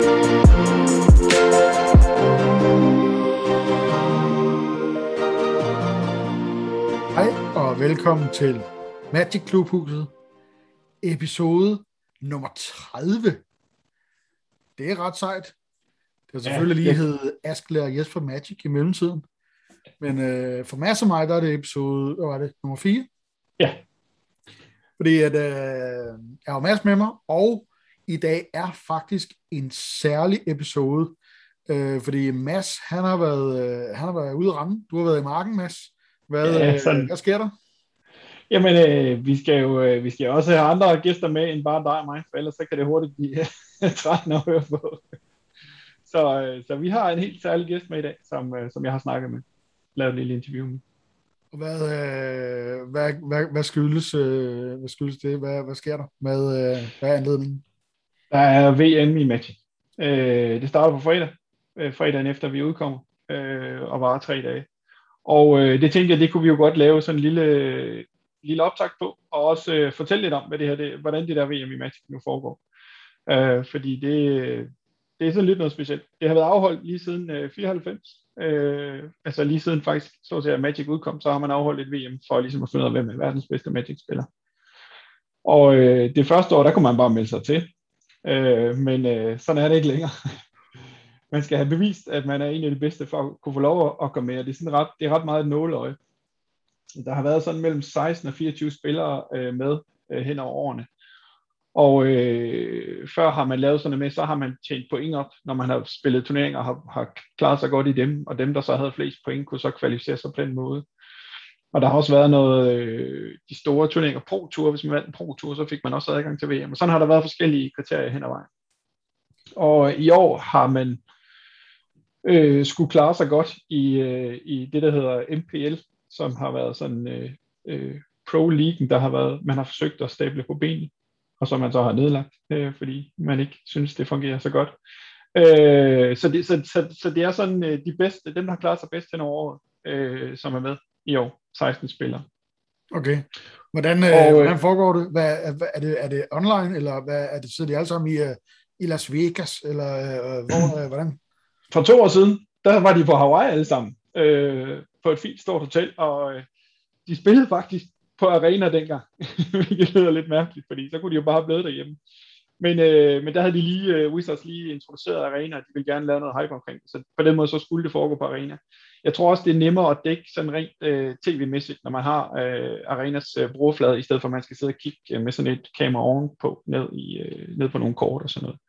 Hej og velkommen til Magic Klubhuset, episode nummer 30. Det er ret sejt. Det har selvfølgelig lige heddet Askler og Jesper Magic i mellemtiden. Men øh, for Mads og mig, der er det episode, hvad var det, nummer 4? Ja. Fordi at, øh, jeg har Mads med mig, og i dag er faktisk en særlig episode, øh, fordi Mads, han har været, øh, han har været ude at rende. Du har været i marken, Mads. Hvad, Ja, sådan. øh, hvad sker der? Jamen, øh, vi skal jo øh, vi skal også have andre gæster med end bare dig og mig, for ellers så kan det hurtigt blive trættende at høre på. Så, øh, så vi har en helt særlig gæst med i dag, som, øh, som jeg har snakket med. Lavet et lille interview med. Og Hvad, øh, hvad, hvad, hvad, skyldes, øh, hvad skyldes det? Hvad, hvad sker der? Hvad, øh, hvad er anledningen? Der er VM i Magic. Øh, det starter på fredag, øh, fredagen efter vi udkommer, øh, og varer tre dage. Og øh, det tænkte jeg, det kunne vi jo godt lave sådan en lille, lille optag på, og også øh, fortælle lidt om, hvad det her, det, hvordan det der VM i Magic nu foregår. Øh, fordi det, det er sådan lidt noget specielt. Det har været afholdt lige siden øh, 94, øh, altså lige siden faktisk, så at at Magic udkom, så har man afholdt et VM for ligesom at finde ud af, hvem er verdens bedste Magic-spiller. Og øh, det første år, der kunne man bare melde sig til, øh, men øh, sådan er det ikke længere. man skal have bevist, at man er en af de bedste for at kunne få lov at, komme med, og det er, sådan ret, det er ret meget et nåleøje. Der har været sådan mellem 16 og 24 spillere øh, med øh, hen over årene. Og øh, før har man lavet sådan noget med, så har man tjent point op, når man har spillet turneringer og har, har klaret sig godt i dem, og dem, der så havde flest point, kunne så kvalificere sig på den måde. Og der har også været noget, øh, de store turneringer, Pro Tour, hvis man vandt en Pro Tour, så fik man også adgang til VM. Og sådan har der været forskellige kriterier hen ad vejen. Og i år har man øh, skulle klare sig godt i, øh, i det, der hedder MPL, som har været sådan øh, øh, pro-league, der har været, man har forsøgt at stable på benene, og som man så har nedlagt, øh, fordi man ikke synes, det fungerer så godt. Øh, så, det, så, så, så det er sådan øh, de bedste, dem der har klaret sig bedst hen over året, øh, som er med i år, 16 spillere. Okay. Hvordan, øh, Og, øh, hvordan foregår det? Hvad, er, er, det? er det online, eller hvad, er det, sidder de alle sammen i, uh, i Las Vegas, eller uh, hvor, uh, hvordan? For to år siden, der var de på Hawaii alle sammen, øh, på et fint stort hotel, og øh, de spillede faktisk på arena dengang, hvilket lyder lidt mærkeligt, fordi så kunne de jo bare have blevet derhjemme. Men, øh, men der havde de lige, øh, Wizards lige introduceret arena, og de ville gerne lave noget hype omkring det, så på den måde så skulle det foregå på arena. Jeg tror også, det er nemmere at dække sådan rent øh, tv-mæssigt, når man har øh, arenas øh, brugerflade, i stedet for at man skal sidde og kigge øh, med sådan et kamera ovenpå, ned, i, øh, ned på nogle kort og sådan noget.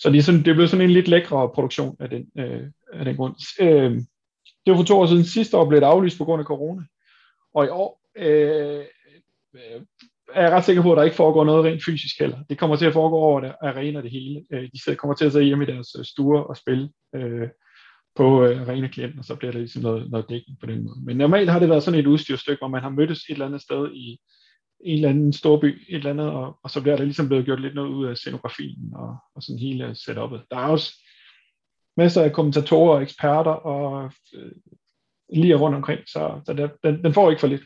Så det er, sådan, det er blevet sådan en lidt lækre produktion af den, øh, af den grund. Øh, det var for to år siden. Sidste år blev det aflyst på grund af corona. Og i år øh, øh, er jeg ret sikker på, at der ikke foregår noget rent fysisk heller. Det kommer til at foregå over det, arena det hele. Øh, de sidder- kommer til at sidde hjemme i deres øh, stuer og spille øh, på øh, arena-klienten, og så bliver der ligesom noget, noget dækning på den måde. Men normalt har det været sådan et udstyrstykke, hvor man har mødtes et eller andet sted i en eller anden storby, et eller andet, og, og så bliver der ligesom blevet gjort lidt noget ud af scenografien og, og sådan hele setupet. Der er også masser af kommentatorer og eksperter og øh, lige rundt omkring, så, så der, den, den får ikke for lidt.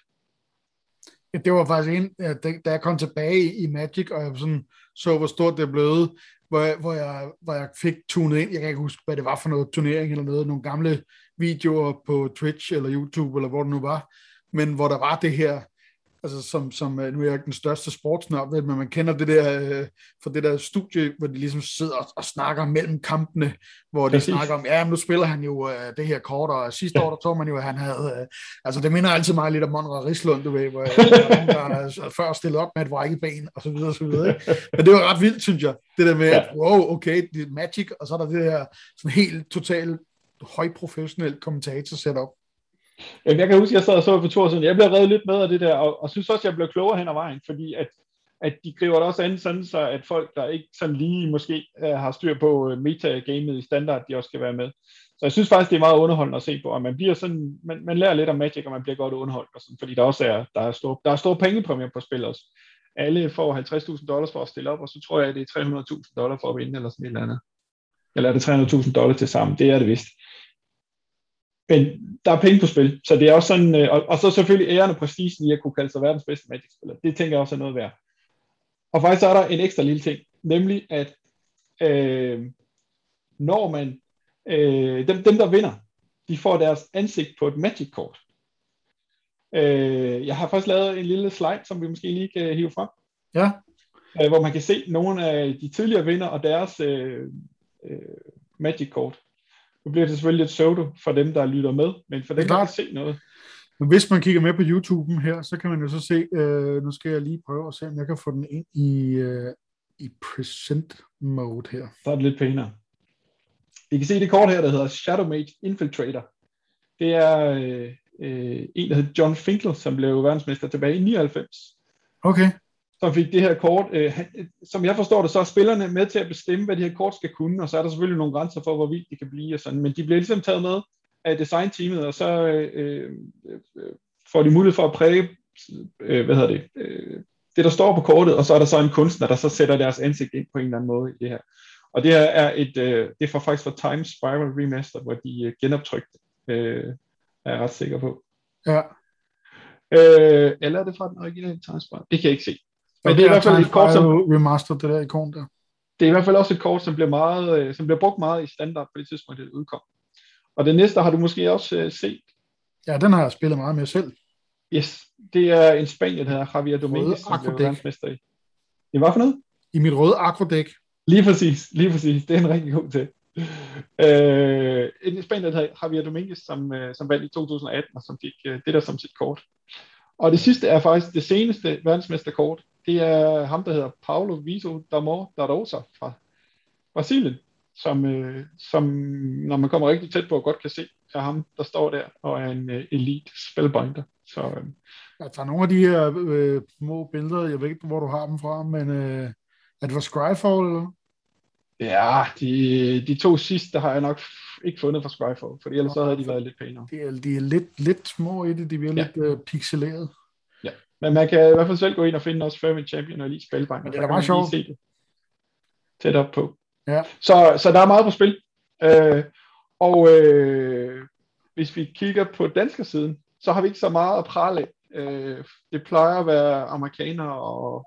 Det var faktisk en, da da jeg kom tilbage i Magic, og jeg sådan så, hvor stort det er blevet, hvor jeg, hvor, jeg, hvor jeg fik tunet ind. Jeg kan ikke huske, hvad det var for noget turnering eller noget. Nogle gamle videoer på Twitch eller YouTube, eller hvor det nu var. Men hvor der var det her, altså som, som øh, nu er jeg ikke den største sportsnørd, men man kender det der øh, fra det der studie, hvor de ligesom sidder og, og snakker mellem kampene, hvor de Præcis. snakker om, ja, men nu spiller han jo øh, det her kort, og sidste år, der tror man jo, at han havde, øh, altså det minder altid meget lidt om Monrad Rislund, du ved, hvor øh, nogen, der er før stillet op med et brækkeben, og så videre, og så videre. Ikke? Men det var ret vildt, synes jeg, det der med, at wow, okay, det er Magic, og så er der det her sådan helt totalt højprofessionelt kommentator setup. Jamen, jeg kan huske, at jeg sad og så for to år siden. Jeg blev reddet lidt med af det der, og, og synes også, at jeg blev klogere hen ad vejen, fordi at, at de griber det også an sådan, så at folk, der ikke sådan lige måske øh, har styr på uh, metagamet i standard, de også skal være med. Så jeg synes faktisk, det er meget underholdende at se på, og man bliver sådan, man, man lærer lidt om Magic, og man bliver godt underholdt, og sådan, fordi der også er, der er store, der er store pengepræmier på spil også. Alle får 50.000 dollars for at stille op, og så tror jeg, at det er 300.000 dollars for at vinde, eller sådan et eller andet. Eller er det 300.000 dollars til sammen? Det er det vist. Men der er penge på spil, så det er også sådan, øh, og, og så selvfølgelig æren og prestigen i at kunne kalde sig verdens bedste Magic-spiller. Det tænker jeg også er noget værd. Og faktisk så er der en ekstra lille ting, nemlig at øh, når man, øh, dem, dem der vinder, de får deres ansigt på et Magic-kort. Øh, jeg har faktisk lavet en lille slide, som vi måske lige kan hive frem. Ja. Øh, hvor man kan se nogle af de tidligere vinder og deres øh, øh, Magic-kort. Nu bliver det selvfølgelig lidt pseudo for dem, der lytter med, men for dem, der kan se noget. Men hvis man kigger med på YouTube her, så kan man jo så se, øh, nu skal jeg lige prøve at se, om jeg kan få den ind i, øh, i present mode her. Så er det lidt pænere. I kan se det kort her, der hedder Shadow Mage Infiltrator. Det er øh, øh, en, der hedder John Finkel, som blev verdensmester tilbage i 99. Okay. Som fik det her kort. Øh, som jeg forstår det, så er spillerne med til at bestemme, hvad det her kort skal kunne, og så er der selvfølgelig nogle grænser for, hvor vildt det kan blive. Og sådan. Men de bliver ligesom taget med af designteamet, og så øh, øh, får de mulighed for at præge, øh, hvad hedder det, øh, det der står på kortet, og så er der så en kunstner, der så sætter deres ansigt ind på en eller anden måde i det her. Og det her er et, øh, det er for faktisk for Time Spiral Remaster, hvor de øh, genoptrykte, øh, er jeg ret sikker på. Ja. Øh, eller er det fra den originale Time Spiral? Det kan jeg ikke se. Men det er i hvert fald et kort, som... Remaster, det der ikon der. Det er i hvert fald også et kort, som bliver, meget, øh, som bliver brugt meget i standard på det tidspunkt, det udkom. Og det næste har du måske også øh, set. Ja, den har jeg spillet meget med selv. Yes, det er en spanier, der hedder Javier Dominguez, som blev verdensmester i. Det var for noget? I mit røde akrodæk. Lige præcis, lige præcis. Det er en rigtig god til. Øh, en spanier, der hedder Javier Dominguez, som, øh, som vandt i 2018, og som fik øh, det der som sit kort. Og det sidste er faktisk det seneste verdensmesterkort. Det er ham, der hedder Paulo Viso Damor da Rosa fra Brasilien, som, øh, som når man kommer rigtig tæt på, godt kan se, er ham, der står der og er en øh, elite spellbinder. Så, øh, jeg tager nogle af de her øh, små billeder, jeg ved ikke, hvor du har dem fra, men øh, er det for Scryfall, eller? Ja, de, de to sidste har jeg nok ikke fundet for Scryfall, for ellers så havde de været lidt pænere. De er, de er lidt, lidt små i det, de bliver ja. lidt øh, pixeleret. Men man kan i hvert fald selv gå ind og finde også Fermi Champion og lige Spellbinder. Men det er da meget sjovt. Se det tæt op på. Ja. Så, så der er meget på spil. Øh, og øh, hvis vi kigger på danske siden, så har vi ikke så meget at prale af. Øh, det plejer at være amerikanere og,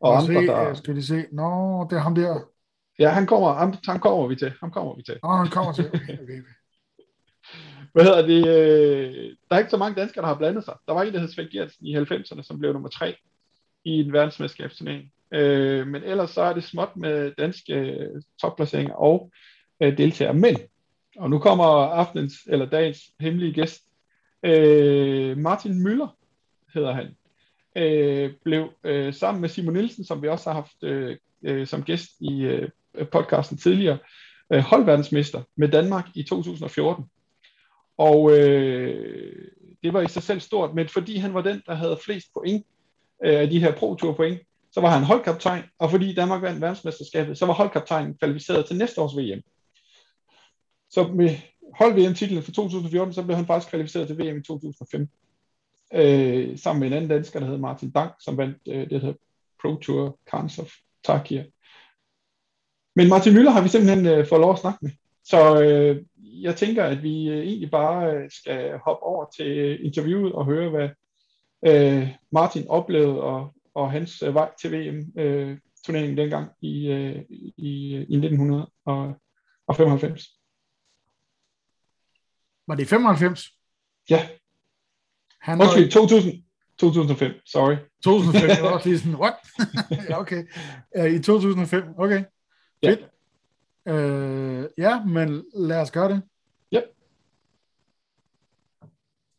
og andre, se, der... Skal de se? Nå, det er ham der. Ja, han kommer, han, han kommer vi til. Han kommer vi til. Nå, han kommer til. Okay, okay. Hvad hedder det? Øh, der er ikke så mange danskere, der har blandet sig. Der var en, der hed Svend Gertsen i 90'erne, som blev nummer tre i en verdensmesterskabsturnering. Øh, men ellers så er det småt med danske øh, topplaceringer og øh, deltagere. Men, og nu kommer aftenens eller dagens hemmelige gæst, øh, Martin Møller hedder han, øh, blev øh, sammen med Simon Nielsen, som vi også har haft øh, øh, som gæst i øh, podcasten tidligere, øh, holdverdensmester med Danmark i 2014. Og øh, det var i sig selv stort, men fordi han var den, der havde flest point øh, de her Pro Tour point, så var han holdkaptajn, og fordi Danmark vandt verdensmesterskabet, så var holdkaptajnen kvalificeret til næste års VM. Så med hold VM-titlen for 2014, så blev han faktisk kvalificeret til VM i 2015. Øh, sammen med en anden dansker, der hed Martin Dank, som vandt øh, det her Pro Tour Carns of Tarkia. Men Martin Møller har vi simpelthen øh, fået lov at snakke med. Så øh, jeg tænker, at vi øh, egentlig bare øh, skal hoppe over til interviewet og høre, hvad øh, Martin oplevede og, og hans øh, vej til VM-turneringen øh, dengang i, øh, i, i 1995. Var det 95? Ja. Han Undskyld, 2000, 2005, sorry. 2005, jeg var også lige sådan, what? ja, okay. I 2005, okay. Ja. Fedt. Uh, ja, men lad os gøre det. Ja.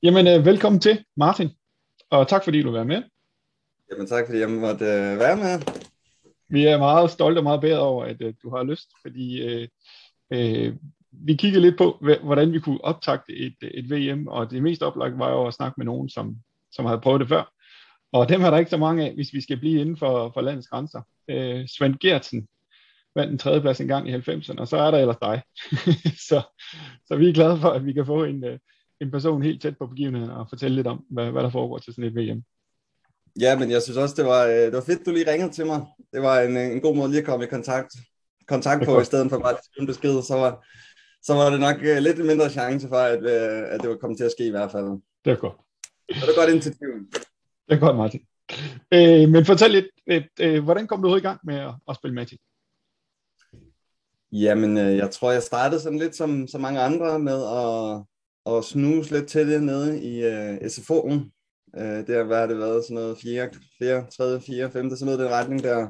Jamen, uh, velkommen til, Martin. Og tak fordi du var med. Jamen tak fordi jeg måtte uh, være med. Vi er meget stolte og meget bedre over, at uh, du har lyst, fordi uh, uh, vi kiggede lidt på, hvordan vi kunne optakte et, et VM, og det mest oplagt var jo at snakke med nogen, som, som havde prøvet det før. Og dem har der ikke så mange af, hvis vi skal blive inden for, for landets grænser. Øh, Svend Gertsen vandt en tredjeplads en gang i 90'erne, og så er der ellers dig. så, så vi er glade for, at vi kan få en, øh, en person helt tæt på begivenheden og fortælle lidt om, hvad, hvad der foregår til sådan et VM. Ja, men jeg synes også, det var, øh, det var fedt, du lige ringede til mig. Det var en, en god måde lige at komme i kontakt, kontakt på, i stedet for bare at skrive en besked. Så var, så var det nok lidt mindre chance for, at, at det var kommet til at ske i hvert fald. Det er godt. Så det er godt initiativ. Det er godt, Martin. Øh, men fortæl lidt, øh, øh, hvordan kom du i gang med at, at spille Magic? Jamen, øh, jeg tror, jeg startede sådan lidt som, som mange andre med at, at snuse lidt til det nede i øh, uh, SFO'en. Uh, øh, det har det været sådan noget 4, 4 3, 4, 5, sådan noget den retning der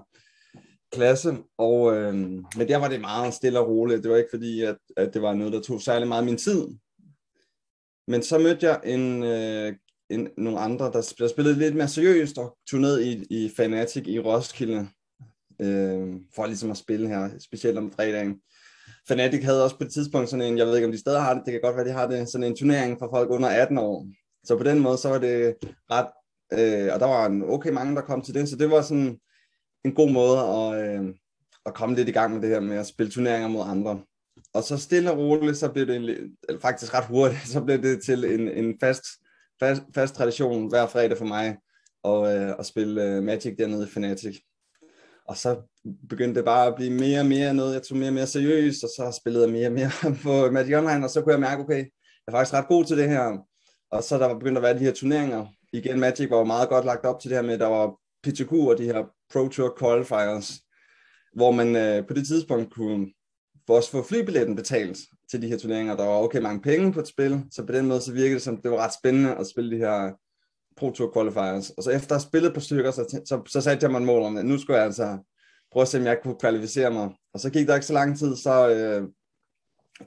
klasse. Og, øh, men der var det meget stille og roligt. Det var ikke fordi, at, at det var noget, der tog særlig meget min tid. Men så mødte jeg en, øh, en, nogle andre, der, der spillede lidt mere seriøst og tog ned i, i Fanatic i Roskilde øh, for ligesom at spille her, specielt om fredagen. Fnatic havde også på et tidspunkt sådan en, jeg ved ikke om de stadig har det, det kan godt være, de har det, sådan en turnering for folk under 18 år. Så på den måde, så var det ret, øh, og der var en okay mange, der kom til det, så det var sådan en god måde at, øh, at komme lidt i gang med det her med at spille turneringer mod andre. Og så stille og roligt, så blev det en, faktisk ret hurtigt, så blev det til en, en fast, fast, fast tradition hver fredag for mig at, øh, at spille øh, Magic dernede i Fnatic. Og så begyndte det bare at blive mere og mere noget, jeg tog mere og mere seriøst, og så spillede jeg mere og mere på Magic Online, og så kunne jeg mærke, okay, jeg er faktisk ret god til det her. Og så der var begyndt at være de her turneringer. Igen, Magic var jo meget godt lagt op til det her med, at der var PTQ og de her Pro Tour Qualifiers, hvor man øh, på det tidspunkt kunne også få flybilletten betalt til de her turneringer. Der var okay mange penge på et spil, så på den måde så virkede det som, det var ret spændende at spille de her Pro Tour Qualifiers. Og så efter at have spillet på stykker, så, så, så satte jeg mig en mål om, at nu skulle jeg altså prøve at se, om jeg kunne kvalificere mig. Og så gik der ikke så lang tid, så øh,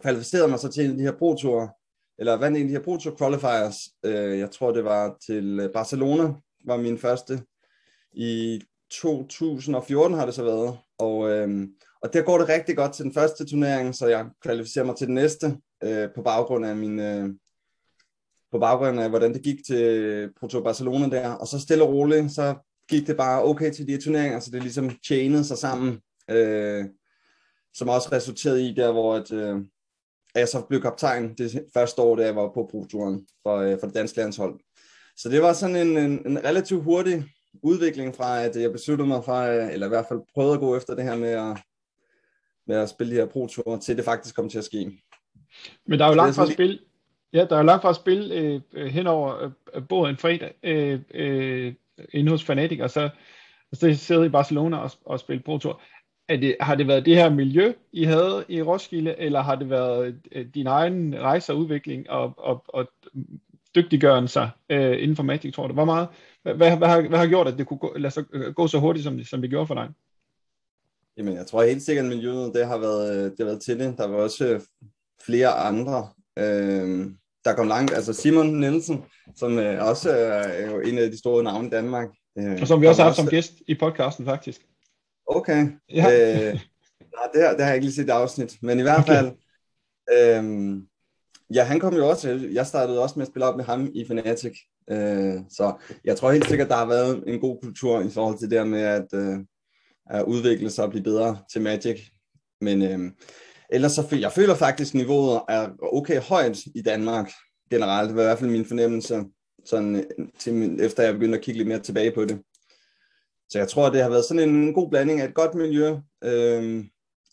kvalificerede mig så til en af de her Pro Tour, eller vandt en af de her Pro Tour Qualifiers. Øh, jeg tror, det var til øh, Barcelona, var min første. I 2014 har det så været. Og, øh, og der går det rigtig godt til den første turnering, så jeg kvalificerer mig til den næste øh, på baggrund af min, øh, på baggrund af, hvordan det gik til Proto Barcelona der, og så stille og roligt, så gik det bare okay til de her turneringer, så det ligesom chainede sig sammen, øh, som også resulterede i der, hvor at, øh, jeg så blev kaptajn det første år, da jeg var på Pro-turen for, øh, for det danske landshold. Så det var sådan en, en, en relativt hurtig udvikling fra, at jeg besluttede mig for, øh, eller i hvert fald prøvede at gå efter det her med at, med at spille de her pro til det faktisk kom til at ske. Men der er jo langt fra at spille, Ja, der er langt fra at spille øh, hen over øh, øh både en fredag øh, øh, inde hos Fanatic, og så, og så sidder i Barcelona og, og spiller Pro Tour. Er det, har det været det her miljø, I havde i Roskilde, eller har det været øh, din egen rejse og udvikling og, og, og dygtiggøren sig øh, inden for Magic, tror du? Hvor meget, hvad, hvad, hvad, har, hvad har gjort, at det kunne gå, lade sig øh, gå så hurtigt, som det, som det gjorde for dig? Jamen, jeg tror helt sikkert, at miljøet det har været, øh, det har været til det. Der var også flere andre øh, der kom langt. Altså Simon Nielsen, som øh, også er jo en af de store navne i Danmark. Øh, og som vi også har haft som gæst i podcasten, faktisk. Okay. Ja. Øh, nej, det, har, det har jeg ikke lige set afsnit. Men i hvert okay. fald, øh, ja, han kom jo også, jeg startede også med at spille op med ham i Fnatic. Øh, så jeg tror helt sikkert, der har været en god kultur i forhold til det med at, øh, at udvikle sig og blive bedre til Magic. Men øh, Ellers så føler jeg føler faktisk, at niveauet er okay højt i Danmark generelt. Det var i hvert fald min fornemmelse, sådan, til, efter jeg begyndte at kigge lidt mere tilbage på det. Så jeg tror, det har været sådan en god blanding af et godt miljø. Øhm,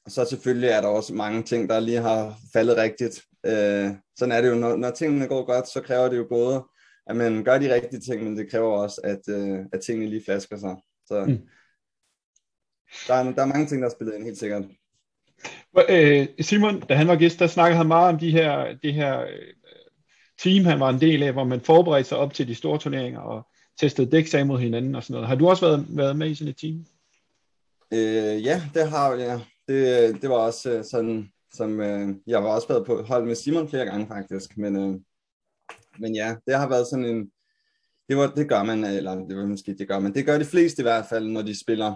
og så selvfølgelig er der også mange ting, der lige har faldet rigtigt. Øh, sådan er det jo, når, når tingene går godt, så kræver det jo både, at man gør de rigtige ting, men det kræver også, at, øh, at tingene lige flasker sig. Så mm. der, er, der er mange ting, der er spillet ind, helt sikkert. Øh, Simon, da han var gæst, der snakkede han meget om de her, det her øh, team, han var en del af, hvor man forberedte sig op til de store turneringer og testede dæk af mod hinanden og sådan noget. Har du også været, været med i sådan et team? Øh, ja, det har jeg. Det, det var også øh, sådan, som øh, jeg har også været på hold med Simon flere gange faktisk, men, øh, men ja, det har været sådan en, det, var, det gør man, eller det var måske det gør man, det gør de fleste i hvert fald, når de spiller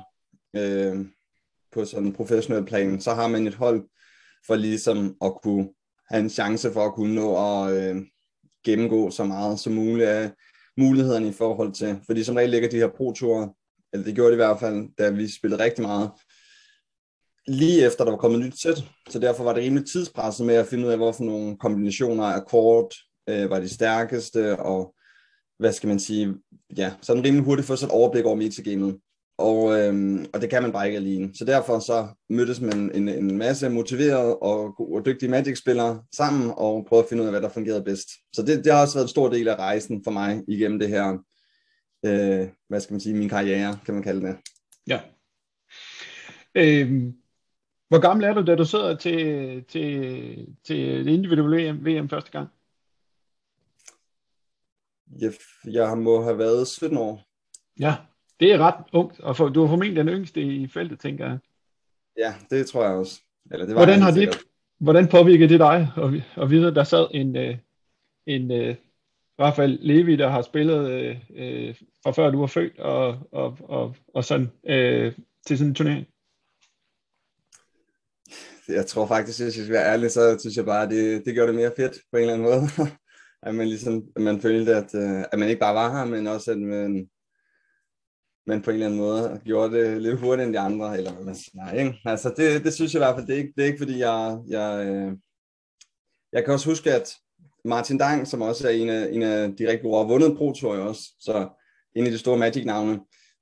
øh, på sådan en professionel plan, så har man et hold for ligesom at kunne have en chance for at kunne nå at øh, gennemgå så meget som muligt af mulighederne i forhold til, fordi som regel ligger de her pro eller det gjorde det i hvert fald, da vi spillede rigtig meget, lige efter der var kommet nyt sæt, så derfor var det rimelig tidspresset med at finde ud af, hvorfor nogle kombinationer af kort øh, var de stærkeste, og hvad skal man sige, ja, sådan rimelig hurtigt få sådan et overblik over metagamet. Og, øhm, og det kan man bare ikke alene. Så derfor så mødtes man en, en masse motiverede og, og dygtige Magic-spillere sammen og prøvede at finde ud af, hvad der fungerede bedst. Så det, det har også været en stor del af rejsen for mig igennem det her, øh, hvad skal man sige, min karriere, kan man kalde det. Ja. Øhm, Hvor gammel er du, da du sidder til, til, til det individuelle VM, VM første gang? Jeg, jeg må have været 17 år. Ja, det er ret ungt, og for, du er formentlig den yngste i feltet, tænker jeg. Ja, det tror jeg også. Eller det var hvordan, har det, hvordan påvirker det dig at, at vide, at der sad en, øh, en, en Rafael Levi, der har spillet øh, øh, fra før du var født, og, og, og, og sådan øh, til sådan en turnering? Jeg tror faktisk, hvis jeg skal være ærlig, så synes jeg bare, at det, det gjorde det mere fedt på en eller anden måde. at man ligesom, at man følte, at, øh, at man ikke bare var her, men også at man, men på en eller anden måde gjorde det lidt hurtigere end de andre, eller hvad man siger. Nej, ikke? Altså det, det synes jeg i hvert fald, det er ikke, det er ikke fordi jeg, jeg, øh, jeg kan også huske, at Martin Dang, som også er en af, en af de rigtig gode, har vundet Pro Tour også, så en af de store Magic-navne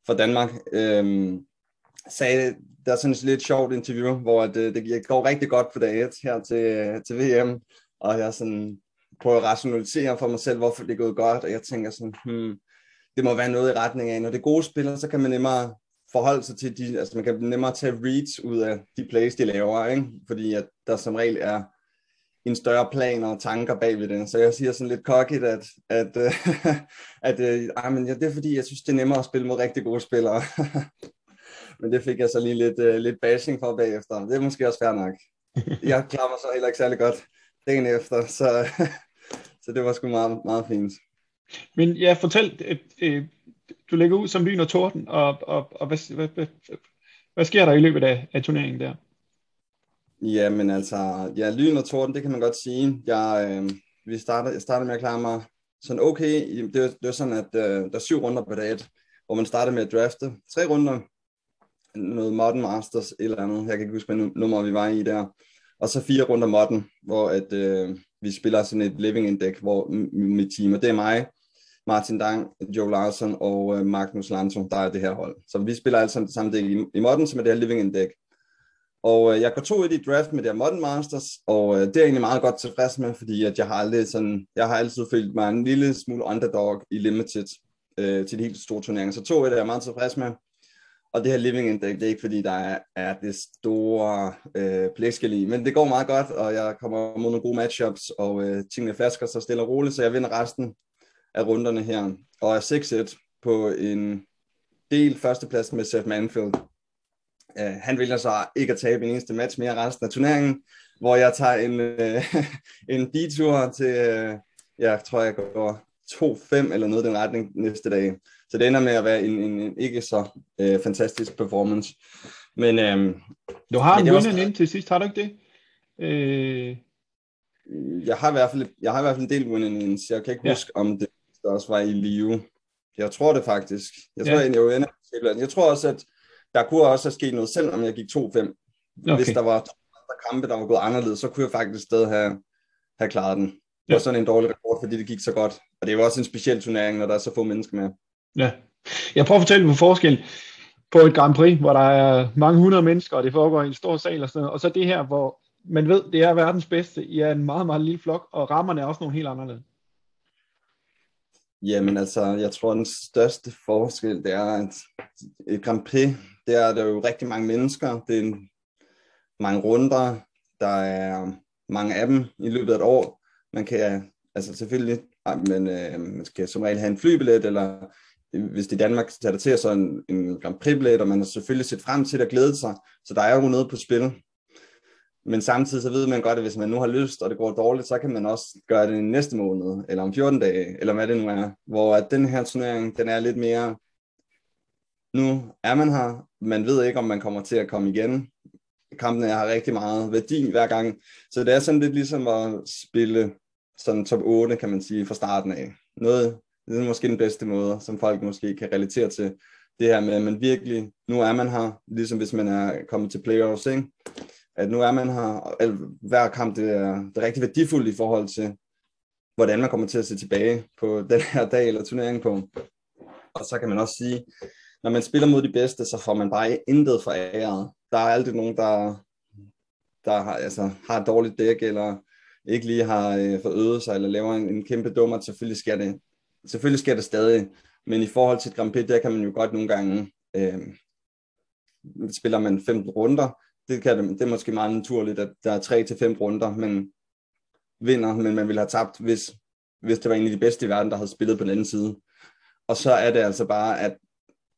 fra Danmark, øhm, sagde, der er sådan et lidt sjovt interview, hvor øh, det, det går rigtig godt på dag 1 her til, øh, til VM, og jeg sådan prøver at rationalisere for mig selv, hvorfor det er gået godt, og jeg tænker sådan, hmm, det må være noget i retning af, når det er gode spillere, så kan man nemmere forholde sig til de, altså man kan nemmere tage reads ud af de plays, de laver, ikke? fordi at der som regel er en større plan og tanker bag ved det. Så jeg siger sådan lidt cockigt, at, at, at, at øh, men ja, det er fordi, jeg synes, det er nemmere at spille mod rigtig gode spillere. men det fik jeg så lige lidt, uh, lidt bashing for bagefter. Det er måske også fair nok. Jeg klarer mig så heller ikke særlig godt dagen efter, så, så det var sgu meget, meget fint. Men ja, fortæl, at, øh, du lægger ud som lyn og torden, og, og, og hvad, hvad, hvad, hvad sker der i løbet af, af turneringen der? Jamen altså, ja, lyn og torden, det kan man godt sige. Jeg, øh, vi startede, jeg startede med at klare mig sådan okay. Det var, det var sådan, at øh, der er syv runder på dag hvor man startede med at drafte. Tre runder, noget Modern Masters, eller andet. Jeg kan ikke huske, hvad nummer vi var i der. Og så fire runder Modern, hvor at, øh, vi spiller sådan et living index, hvor mit team, og det er mig, Martin Dang, Joe Larsen og øh, Magnus Lanto, der er det her hold. Så vi spiller alle sammen det samme dæk i, i Modern, som er det her living deck. Og øh, jeg går to i draft med det her Modern Masters, og øh, det er jeg egentlig meget godt tilfreds med, fordi at jeg har aldrig sådan, jeg har altid følt mig en lille smule underdog i Limited øh, til de helt store turneringer. Så to i det er jeg meget tilfreds med. Og det her Living Index, det er ikke fordi, der er, er det store øh, blækskæl i, men det går meget godt, og jeg kommer mod nogle gode matchups, og øh, tingene flasker sig stille og roligt, så jeg vinder resten af runderne her. Og er 6-1 på en del førsteplads med Seth Manfield. Uh, han vælger så ikke at tabe en eneste match mere resten af turneringen, hvor jeg tager en, uh, en detur til, uh, jeg tror jeg går 2-5 eller noget i den retning næste dag. Så det ender med at være en, en, en ikke så uh, fantastisk performance. Men, uh, du har en vundet ind til sidst, har du ikke det? Uh... Jeg har i hvert fald, jeg har i hvert fald en del vundet så jeg kan ikke ja. huske, om det også var i Live. Jeg tror det faktisk. Jeg tror, ja. jeg, jeg, jeg, jeg tror også, at der kunne også have sket noget, selvom jeg gik 2-5. Okay. Hvis der var andre kampe, der var gået anderledes, så kunne jeg faktisk stadig have, have klaret den. Det var sådan en dårlig rekord, fordi det gik så godt. Og det er jo også en speciel turnering, når der er så få mennesker med. Ja. Jeg prøver at fortælle på forskel på et Grand Prix, hvor der er mange hundrede mennesker, og det foregår i en stor sal og sådan noget. Og så det her, hvor man ved, det er verdens bedste. I er en meget, meget lille flok, og rammerne er også nogle helt anderledes. Jamen altså, jeg tror, den største forskel, det er, at et Grand Prix, der er der jo rigtig mange mennesker. Det er mange runder. Der er mange af dem i løbet af et år. Man kan, altså selvfølgelig, men øh, man skal som regel have en flybillet, eller hvis det er Danmark, så tager det til, så en, en Grand Prix-billet, og man har selvfølgelig set frem til at glæde sig. Så der er jo noget på spil. Men samtidig så ved man godt, at hvis man nu har lyst, og det går dårligt, så kan man også gøre det næste måned, eller om 14 dage, eller hvad det nu er. Hvor at den her turnering, den er lidt mere, nu er man her, man ved ikke, om man kommer til at komme igen. Kampene har rigtig meget værdi hver gang. Så det er sådan lidt ligesom at spille sådan top 8, kan man sige, fra starten af. Noget, det er måske den bedste måde, som folk måske kan relatere til. Det her med, at man virkelig, nu er man her, ligesom hvis man er kommet til playoffs, ikke? At nu er man her, og hver kamp det er, det er rigtig værdifuldt i forhold til, hvordan man kommer til at se tilbage på den her dag eller turnering på. Og så kan man også sige, når man spiller mod de bedste, så får man bare intet for æret. Der er altid nogen, der, der har, altså, har et dårligt dæk, eller ikke lige har øh, fået sig, eller laver en, en kæmpe dummer. Selvfølgelig sker det, selvfølgelig sker det stadig. Men i forhold til et Grand Prix, der kan man jo godt nogle gange, øh, spiller man 15 runder, det, kan det, det er måske meget naturligt, at der er tre til fem runder, men vinder, men man ville have tabt, hvis, hvis det var en af de bedste i verden, der havde spillet på den anden side. Og så er det altså bare, at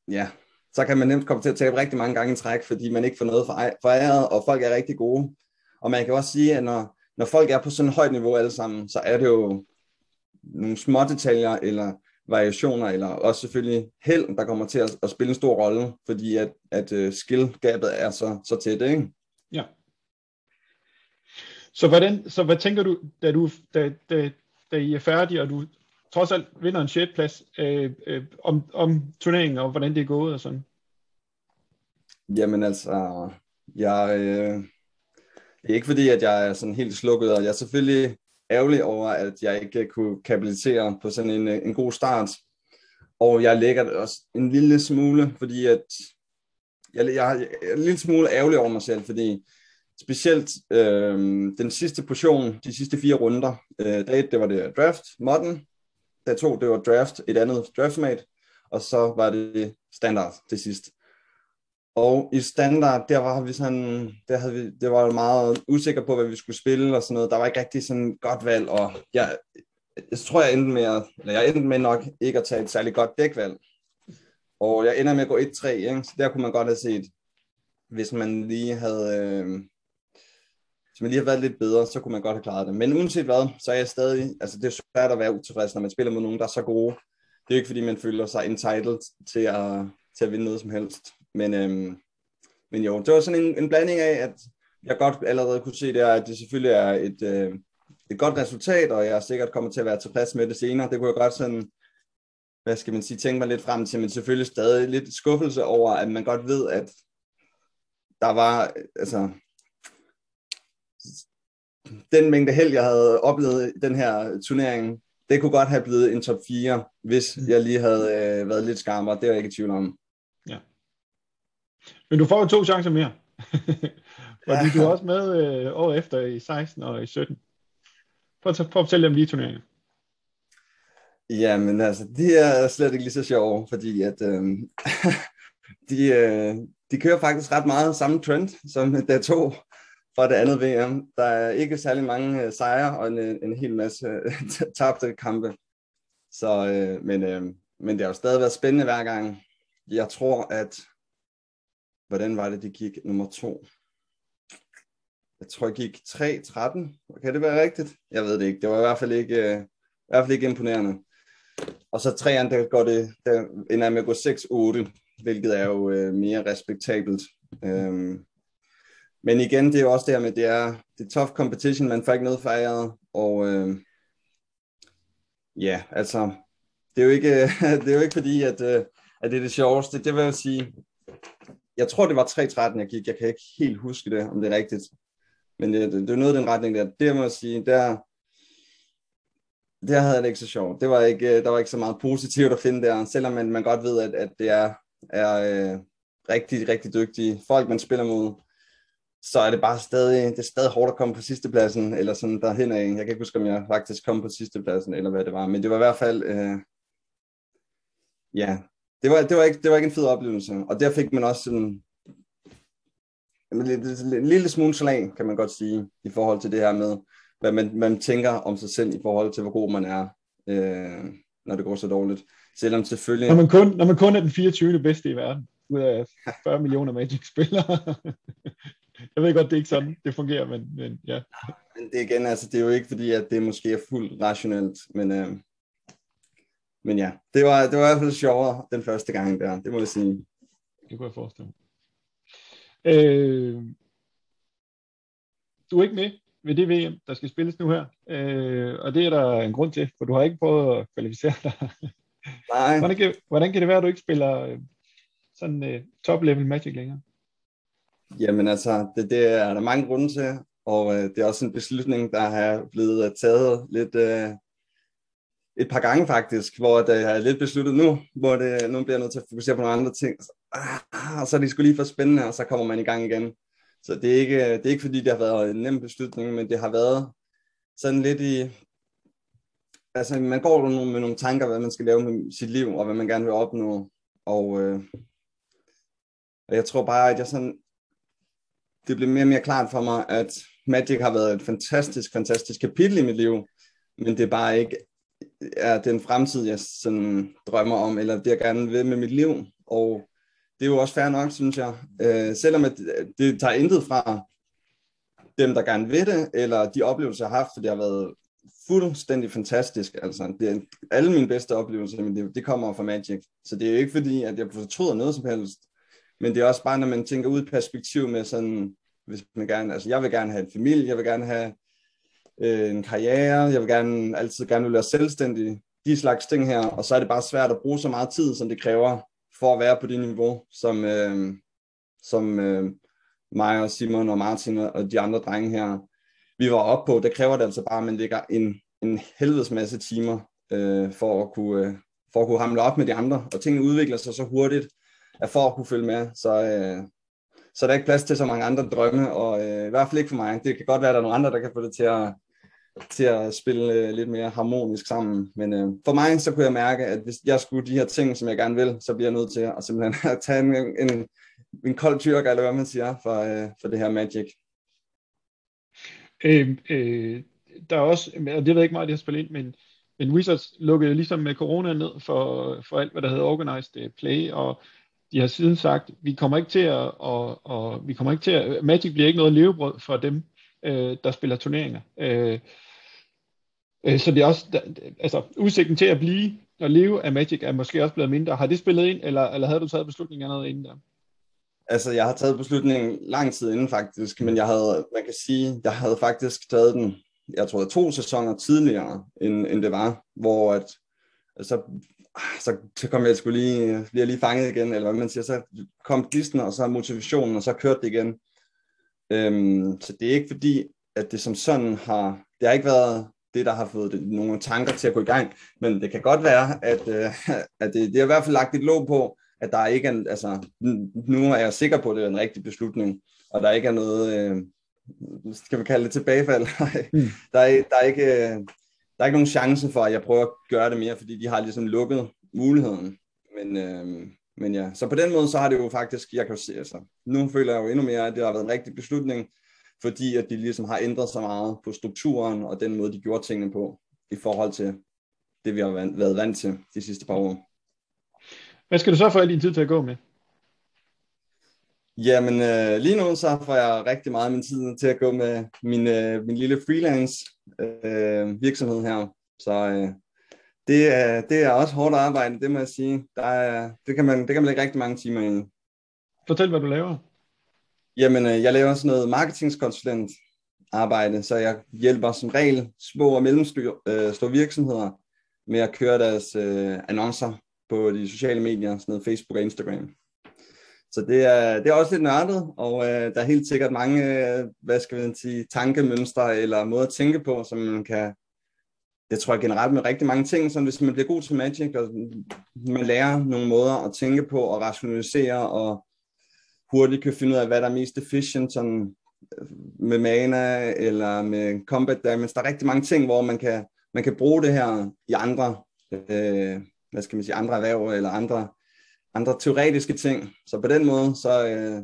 ja, så kan man nemt komme til at tabe rigtig mange gange i træk, fordi man ikke får noget foræret, og folk er rigtig gode. Og man kan også sige, at når, når folk er på sådan et højt niveau alle sammen, så er det jo nogle små detaljer, eller variationer, eller også selvfølgelig held, der kommer til at, at spille en stor rolle, fordi at, at uh, skill-gabet er så, så tæt, ikke? Ja. Så, hvordan, så hvad tænker du, da, du da, da, da I er færdige, og du trods alt vinder en 6. plads, øh, øh, om, om turneringen, og hvordan det er gået og sådan? Jamen altså, jeg, øh, det er ikke fordi, at jeg er sådan helt slukket, og jeg selvfølgelig ærgerlig over, at jeg ikke kunne kapitalisere på sådan en, en god start. Og jeg lægger det også en lille smule, fordi at jeg, jeg er en lille smule ærgerlig over mig selv, fordi specielt øh, den sidste portion, de sidste fire runder, øh, dag det var det draft, modden, dag to, det var draft, et andet draftmate, og så var det standard til sidst. Og i standard, der var vi sådan, der havde vi, det var meget usikker på, hvad vi skulle spille og sådan noget. Der var ikke rigtig sådan godt valg, og jeg, jeg tror, jeg endte med, at, eller jeg endte med nok ikke at tage et særligt godt dækvalg. Og jeg ender med at gå 1-3, ikke? så der kunne man godt have set, hvis man lige havde, øh, hvis man lige havde været lidt bedre, så kunne man godt have klaret det. Men uanset hvad, så er jeg stadig, altså det er svært at være utilfreds, når man spiller mod nogen, der er så gode. Det er jo ikke, fordi man føler sig entitled til at, til at vinde noget som helst. Men, øhm, men jo, det var sådan en, en blanding af, at jeg godt allerede kunne se der, at det selvfølgelig er et, øh, et godt resultat, og jeg er sikkert kommer til at være tilfreds med det senere. Det kunne jeg godt sådan, hvad skal man sige, tænke mig lidt frem til, men selvfølgelig stadig lidt skuffelse over, at man godt ved, at der var, altså, den mængde held, jeg havde oplevet i den her turnering, det kunne godt have blevet en top 4, hvis jeg lige havde øh, været lidt skarmere. Det er jeg ikke i tvivl om. Men du får jo to chancer mere. Fordi ja. du er også med øh, år efter i 16 og i 17. Prøv at, prøv at fortælle dem lige turneringen. Jamen altså, det er slet ikke lige så sjovt, fordi at øh, de, øh, de kører faktisk ret meget samme trend som der to fra det andet VM. Der er ikke særlig mange øh, sejre og en, en hel masse øh, tabte kampe. Så, øh, men, øh, men det har jo stadig været spændende hver gang. Jeg tror, at Hvordan var det, det gik nummer to? Jeg tror, jeg gik 3-13. Kan det være rigtigt? Jeg ved det ikke. Det var i hvert fald ikke, uh, i hvert fald ikke imponerende. Og så træerne, der går det, der ender med at gå 6-8, hvilket er jo uh, mere respektabelt. Um, men igen, det er jo også det her med, det er, det er tough competition, man får ikke noget fejret, og uh, ja, altså, det er jo ikke, det er jo ikke fordi, at, uh, at det er det sjoveste. Det vil jeg sige, jeg tror, det var 3.13, jeg gik. Jeg kan ikke helt huske det, om det er rigtigt. Men det, det, det er noget den retning der. Det må jeg sige, der, der havde jeg det ikke så sjovt. Det var ikke, øh, der var ikke så meget positivt at finde der, selvom man, man godt ved, at, at det er, er øh, rigtig, rigtig dygtige folk, man spiller mod. Så er det bare stadig, det er stadig hårdt at komme på sidstepladsen, eller sådan derhen af. Jeg kan ikke huske, om jeg faktisk kom på sidstepladsen, eller hvad det var. Men det var i hvert fald, øh, ja, det var, det, var ikke, det var ikke en fed oplevelse. Og der fik man også sådan en, en lille smule slag, kan man godt sige, i forhold til det her med, hvad man, man tænker om sig selv i forhold til, hvor god man er, øh, når det går så dårligt. Selvom selvfølgelig... Når man kun, når man kun er den 24. bedste i verden, ud af 40 millioner Magic-spillere. jeg ved godt, det er ikke sådan, det fungerer, men, men ja. Men det igen, altså, det er jo ikke fordi, at det måske er fuldt rationelt, men, øh, men ja, det var, det var i hvert fald sjovere den første gang der, det må jeg sige. Det kunne jeg forestille mig. Øh, du er ikke med ved det VM, der skal spilles nu her, øh, og det er der en grund til, for du har ikke prøvet at kvalificere dig. Nej. Hvordan kan, hvordan kan det være, at du ikke spiller øh, sådan øh, top-level Magic længere? Jamen altså, det, det er der mange grunde til, og øh, det er også en beslutning, der har blevet taget lidt, øh, et par gange faktisk, hvor øh, det er lidt besluttet nu, hvor det, nu bliver jeg nødt til at fokusere på nogle andre ting. Så, ah, og så er det skulle lige for spændende, og så kommer man i gang igen. Så det er, ikke, øh, det er ikke fordi, det har været en nem beslutning, men det har været sådan lidt i... Altså, man går med nogle tanker, hvad man skal lave med sit liv, og hvad man gerne vil opnå. Og, øh, og jeg tror bare, at jeg sådan det blev mere og mere klart for mig, at Magic har været et fantastisk, fantastisk kapitel i mit liv, men det er bare ikke er den fremtid, jeg sådan drømmer om, eller det jeg gerne vil med mit liv, og det er jo også fair nok, synes jeg. Øh, selvom at øh, det tager intet fra dem, der gerne vil det, eller de oplevelser, jeg har haft, for det har været fuldstændig fantastisk. Altså, det er, alle mine bedste oplevelser i mit liv, det kommer fra Magic. Så det er jo ikke fordi, at jeg fortryder noget som helst, men det er også bare, når man tænker ud i perspektiv med sådan, hvis man gerne, altså jeg vil gerne have en familie, jeg vil gerne have øh, en karriere, jeg vil gerne altid gerne vil være selvstændig, de slags ting her, og så er det bare svært at bruge så meget tid, som det kræver for at være på det niveau, som, øh, som øh, mig og Simon og Martin og de andre drenge her, vi var oppe på. Det kræver det altså bare, at man lægger en, en helvedes masse timer øh, for, at kunne, øh, for at kunne hamle op med de andre, og tingene udvikler sig så hurtigt, at for at kunne følge med, så, øh, så er der ikke plads til så mange andre drømme, og øh, i hvert fald ikke for mig. Det kan godt være, at der er nogle andre, der kan få det til at, til at spille øh, lidt mere harmonisk sammen. Men øh, for mig, så kunne jeg mærke, at hvis jeg skulle de her ting, som jeg gerne vil, så bliver jeg nødt til at simpelthen at tage en, en, en kold tyrk, eller hvad man siger, for, øh, for det her Magic. Øh, øh, der er også, og det ved jeg ikke meget, det har spillet ind, men, men Wizards lukkede ligesom med corona ned for, for alt, hvad der hedder Organized øh, Play, og de har siden sagt, vi kommer ikke til at, og, og vi kommer ikke til at, Magic bliver ikke noget levebrød for dem, øh, der spiller turneringer. Øh, Øh, så det er også, altså udsigten til at blive og leve af Magic er måske også blevet mindre. Har det spillet ind, eller, eller havde du taget beslutningen allerede inden der? Altså, jeg har taget beslutningen lang tid inden faktisk, men jeg havde, man kan sige, jeg havde faktisk taget den, jeg tror, to sæsoner tidligere, end, end det var, hvor at, så, så, så kom jeg skulle lige, bliver lige fanget igen, eller hvad man siger, så kom glisten, og så motivationen, og så kørte det igen. Øhm, så det er ikke fordi, at det som sådan har, det har ikke været det, der har fået det, nogle tanker til at gå i gang, men det kan godt være, at, øh, at det, det har i hvert fald lagt et låg på, at der ikke er, altså, nu er jeg sikker på, at det er en rigtig beslutning, og der ikke er noget, øh, skal vi kalde det tilbagefald, mm. der, er, der, er ikke, der er ikke nogen chance for, at jeg prøver at gøre det mere, fordi de har ligesom lukket muligheden. Men, øh, men ja, så på den måde, så har det jo faktisk, jeg kan jo se, altså, nu føler jeg jo endnu mere, at det har været en rigtig beslutning, fordi at de ligesom har ændret så meget på strukturen og den måde, de gjorde tingene på, i forhold til det, vi har været vant til de sidste par år. Hvad skal du så få al din tid til at gå med? Jamen, øh, lige nu så får jeg rigtig meget af min tid til at gå med min, øh, min lille freelance øh, virksomhed her. Så øh, det, er, det er også hårdt arbejde, det må jeg sige. Der er, det, kan man, det kan man lægge rigtig mange timer i. Fortæl, hvad du laver. Jamen, øh, jeg laver sådan noget marketingskonsulent arbejde, så jeg hjælper som regel små og mellemstore øh, virksomheder med at køre deres øh, annoncer på de sociale medier, sådan noget Facebook og Instagram. Så det er, det er også lidt nørdet, og øh, der er helt sikkert mange, øh, hvad skal man sige, tankemønstre eller måder at tænke på, som man kan, jeg tror generelt med rigtig mange ting, som hvis man bliver god til Magic, og man lærer nogle måder at tænke på og rationalisere, og hurtigt kan finde ud af, hvad der er mest efficient, sådan øh, med mana eller med combat damage. Der er rigtig mange ting, hvor man kan, man kan bruge det her i andre øh, hvad skal man sige, andre erhverv eller andre, andre teoretiske ting. Så på den måde, så, øh,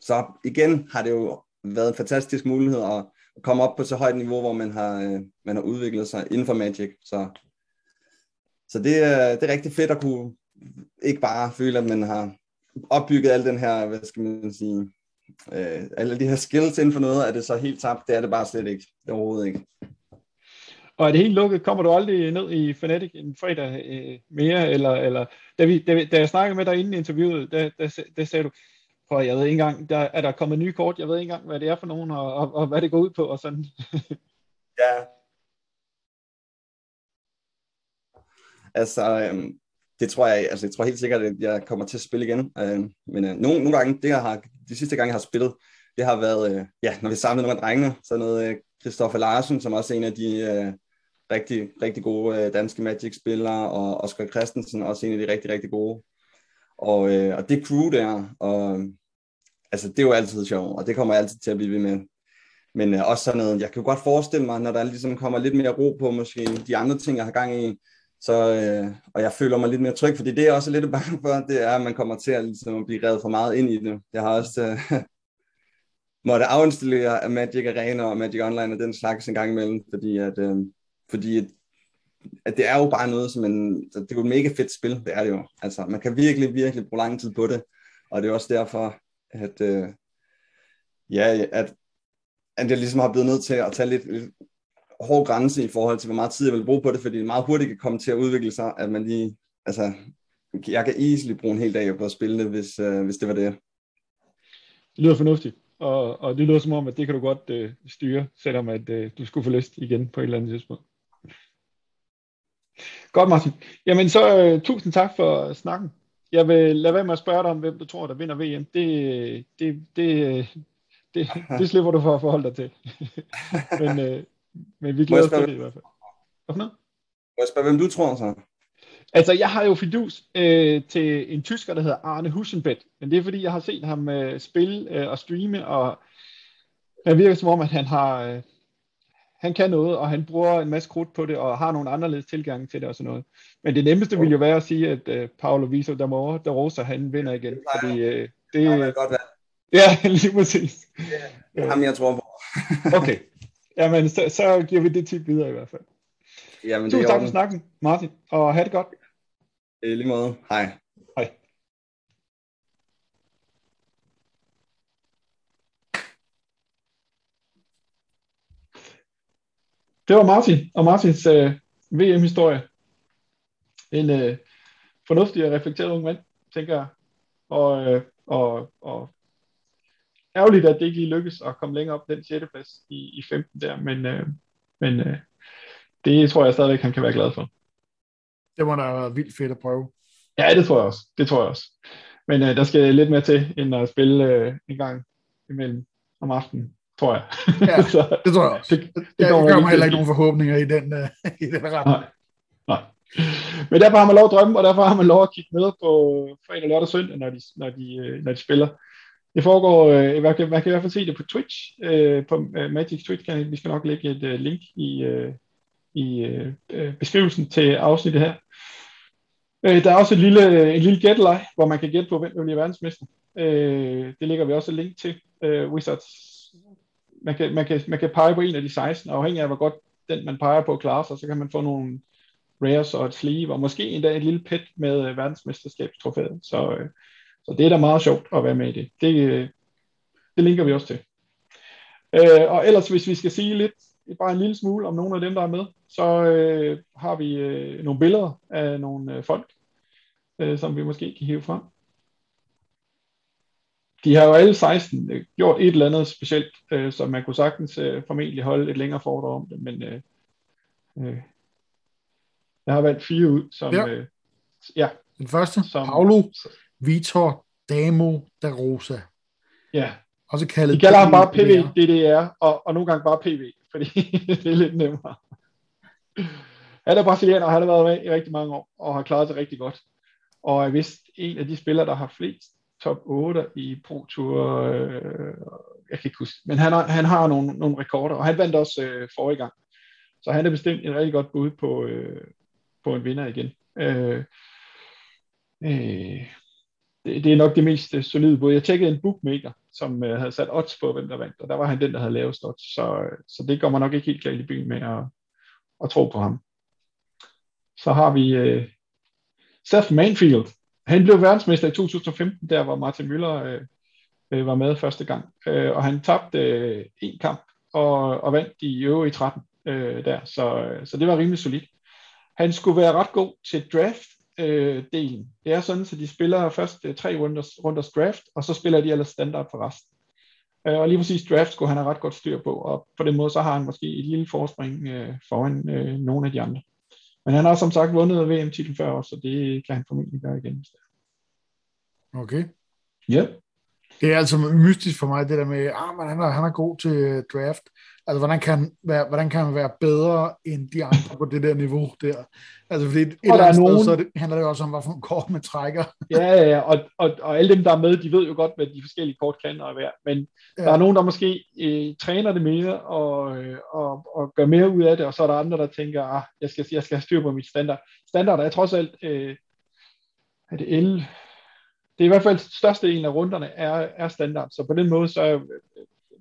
så igen har det jo været en fantastisk mulighed at, at komme op på så højt niveau, hvor man har, øh, man har udviklet sig inden for Magic. Så, så det, er, det er rigtig fedt at kunne ikke bare føle, at man har opbygget al den her, hvad skal man sige, øh, alle de her skills inden for noget, er det så helt tabt. Det er det bare slet ikke. Det er overhovedet ikke. Og er det helt lukket? Kommer du aldrig ned i Fnatic en fredag øh, mere? Eller, eller da, vi, da, da jeg snakkede med dig inden interviewet, der, der, der sagde du, for jeg ved ikke engang, der er der kommet nye kort, jeg ved ikke engang, hvad det er for nogen, og, og, og hvad det går ud på, og sådan. ja. Altså, øhm, det tror jeg, altså jeg tror helt sikkert, at jeg kommer til at spille igen. Øh, men øh, nogle, nogle gange, det jeg har, de sidste gange, jeg har spillet, det har været, øh, ja, når vi samlede nogle af drengene, så noget øh, Christoffer Larsen, som også er en af de øh, rigtig, rigtig gode øh, danske Magic-spillere, og Oscar Christensen, også en af de rigtig, rigtig gode. Og, øh, og det crew der, og, altså det er jo altid sjovt, og det kommer jeg altid til at blive ved med. Men øh, også sådan noget, jeg kan jo godt forestille mig, når der ligesom kommer lidt mere ro på måske de andre ting, jeg har gang i, så, øh, og jeg føler mig lidt mere tryg, fordi det er også lidt bange for, det er, at man kommer til at, ligesom, at blive revet for meget ind i det. Jeg har også øh, måtte afinstallere Magic Arena og Magic Online og den slags en gang imellem, fordi at, øh, fordi at, at det er jo bare noget som en, det er jo et mega fedt spil, det er det jo. Altså, man kan virkelig, virkelig bruge lang tid på det, og det er også derfor, at, øh, ja, at, at jeg ligesom har blevet nødt til at tage lidt, lidt hård grænse i forhold til, hvor meget tid jeg vil bruge på det, fordi det meget hurtigt kan komme til at udvikle sig, at man lige, altså, jeg kan easily bruge en hel dag på at spille det, hvis, øh, hvis det var det. Det lyder fornuftigt, og, og det lyder som om, at det kan du godt øh, styre, selvom at øh, du skulle få lyst igen på et eller andet tidspunkt. Godt, Martin. Jamen så øh, tusind tak for snakken. Jeg vil lade være med at spørge dig om, hvem du tror, der vinder VM. Det, det, det, det, det slipper du for at forholde dig til. men, øh, men vi glæder os til det i hvert fald. Hvad? Må jeg spørge, hvem du tror så? Altså, jeg har jo fidus øh, til en tysker, der hedder Arne Husenbedt, men det er fordi, jeg har set ham øh, spille øh, og streame, og det virker som om, at han har, øh, han kan noget, og han bruger en masse krudt på det, og har nogle anderledes tilgang til det og sådan noget. Men det nemmeste okay. vil jo være at sige, at øh, Paolo Viso der Rosa, han vinder igen, det fordi øh, det... Det godt være. Ja, lige præcis. Det er ham, jeg tror på. okay. Jamen, så, så giver vi det tip videre i hvert fald. Jamen, Tusind tak for snakken, Martin, og have det godt. I lige måde. Hej. Hej. Det var Martin og Martins øh, VM-historie. En øh, fornuftig og reflekteret ung mand, tænker jeg. Og, øh, og, og ærgerligt, at det ikke lige lykkes at komme længere op den 6. plads i, i 15 der, men, øh, men øh, det tror jeg stadigvæk, han kan være glad for. Det må da være vildt fedt at prøve. Ja, det tror jeg også. Det tror jeg også. Men øh, der skal lidt mere til, end at spille øh, en gang imellem om aftenen, tror jeg. Ja, så, det tror jeg også. Det, det, det jeg gør mig heller ikke nogen forhåbninger i den, uh, i den retning. Nej. Nej. Men derfor har man lov at drømme, og derfor har man lov at kigge med på fredag, lørdag og søndag, når de, når de, øh, når de spiller. Det foregår, øh, man, kan, man kan i hvert fald se det på Twitch, øh, på øh, Magic Twitch kanal. Vi skal nok lægge et øh, link i, øh, i øh, øh beskrivelsen til afsnittet her. Øh, der er også et lille, øh, en lille gætteleg, hvor man kan gætte på, hvem der bliver verdensmester. Øh, det lægger vi også et link til. Øh, Wizards. Man kan, man, kan, man kan pege på en af de 16, og afhængig af, hvor godt den, man peger på, klarer sig, så kan man få nogle rares og et sleeve, og måske endda et lille pet med øh, verdensmesterskabstrofæet. Så, øh, så det er da meget sjovt at være med i det. Det, øh, det linker vi også til. Øh, og ellers, hvis vi skal sige lidt, bare en lille smule om nogle af dem, der er med, så øh, har vi øh, nogle billeder af nogle øh, folk, øh, som vi måske kan hive frem. De har jo alle 16 øh, gjort et eller andet specielt, øh, så man kunne sagtens øh, formentlig holde et længere foredrag om det, men øh, øh, jeg har valgt fire ud, som... Ja. Øh, ja Den første, som, Paulo Vitor Damo da Rosa. Ja. Også kaldet De kalder ham bare PV, DDR, og, og nogle gange bare PV, fordi det er lidt nemmere. Han er brasilianer, og han har været med i rigtig mange år, og har klaret sig rigtig godt. Og er vist en af de spillere, der har flest top 8 i Pro Tour. Øh, jeg kan ikke huske. Men han har, han har nogle, nogle rekorder, og han vandt også øh, forrige gang. Så han er bestemt en rigtig godt bud på, øh, på en vinder igen. Øh, øh, det, det er nok det mest øh, solide bud. Jeg tjekkede en bookmaker, som øh, havde sat odds på, hvem der vandt, og der var han den, der havde lavet odds. Så, øh, så det går man nok ikke helt galt i byen med at, at tro på ham. Så har vi øh, Seth Manfield. Han blev verdensmester i 2015, der hvor Martin Müller øh, øh, var med første gang. Øh, og han tabte øh, en kamp og, og vandt i øvrige 13 øh, der. Så, øh, så det var rimelig solidt. Han skulle være ret god til draft øh, delen. Det er sådan, at de spiller først øh, tre runders, runders draft, og så spiller de ellers standard for resten. Øh, og lige præcis draft skulle han have ret godt styr på, og på den måde så har han måske et lille forspring øh, foran øh, nogle af de andre. Men han har som sagt vundet VM-titlen før også, så det kan han formentlig gøre igen. Okay. Ja. Det er altså mystisk for mig, det der med, ah, men han er, han er god til øh, draft. Altså, hvordan kan, være, hvordan kan man være bedre end de andre på det der niveau der? Altså, fordi et og eller andet nogen... sted, så det, handler det også om, hvad for nogle kort man trækker. ja, ja, ja. Og, og, og alle dem, der er med, de ved jo godt, hvad de forskellige kort kan og være. Men ja. der er nogen, der måske øh, træner det mere og, øh, og, og gør mere ud af det, og så er der andre, der tænker, ah, jeg skal, jeg skal have styr på mit standard. Standard er trods alt, øh, er det 11, det er i hvert fald største en af runderne er, er standard, så på den måde så er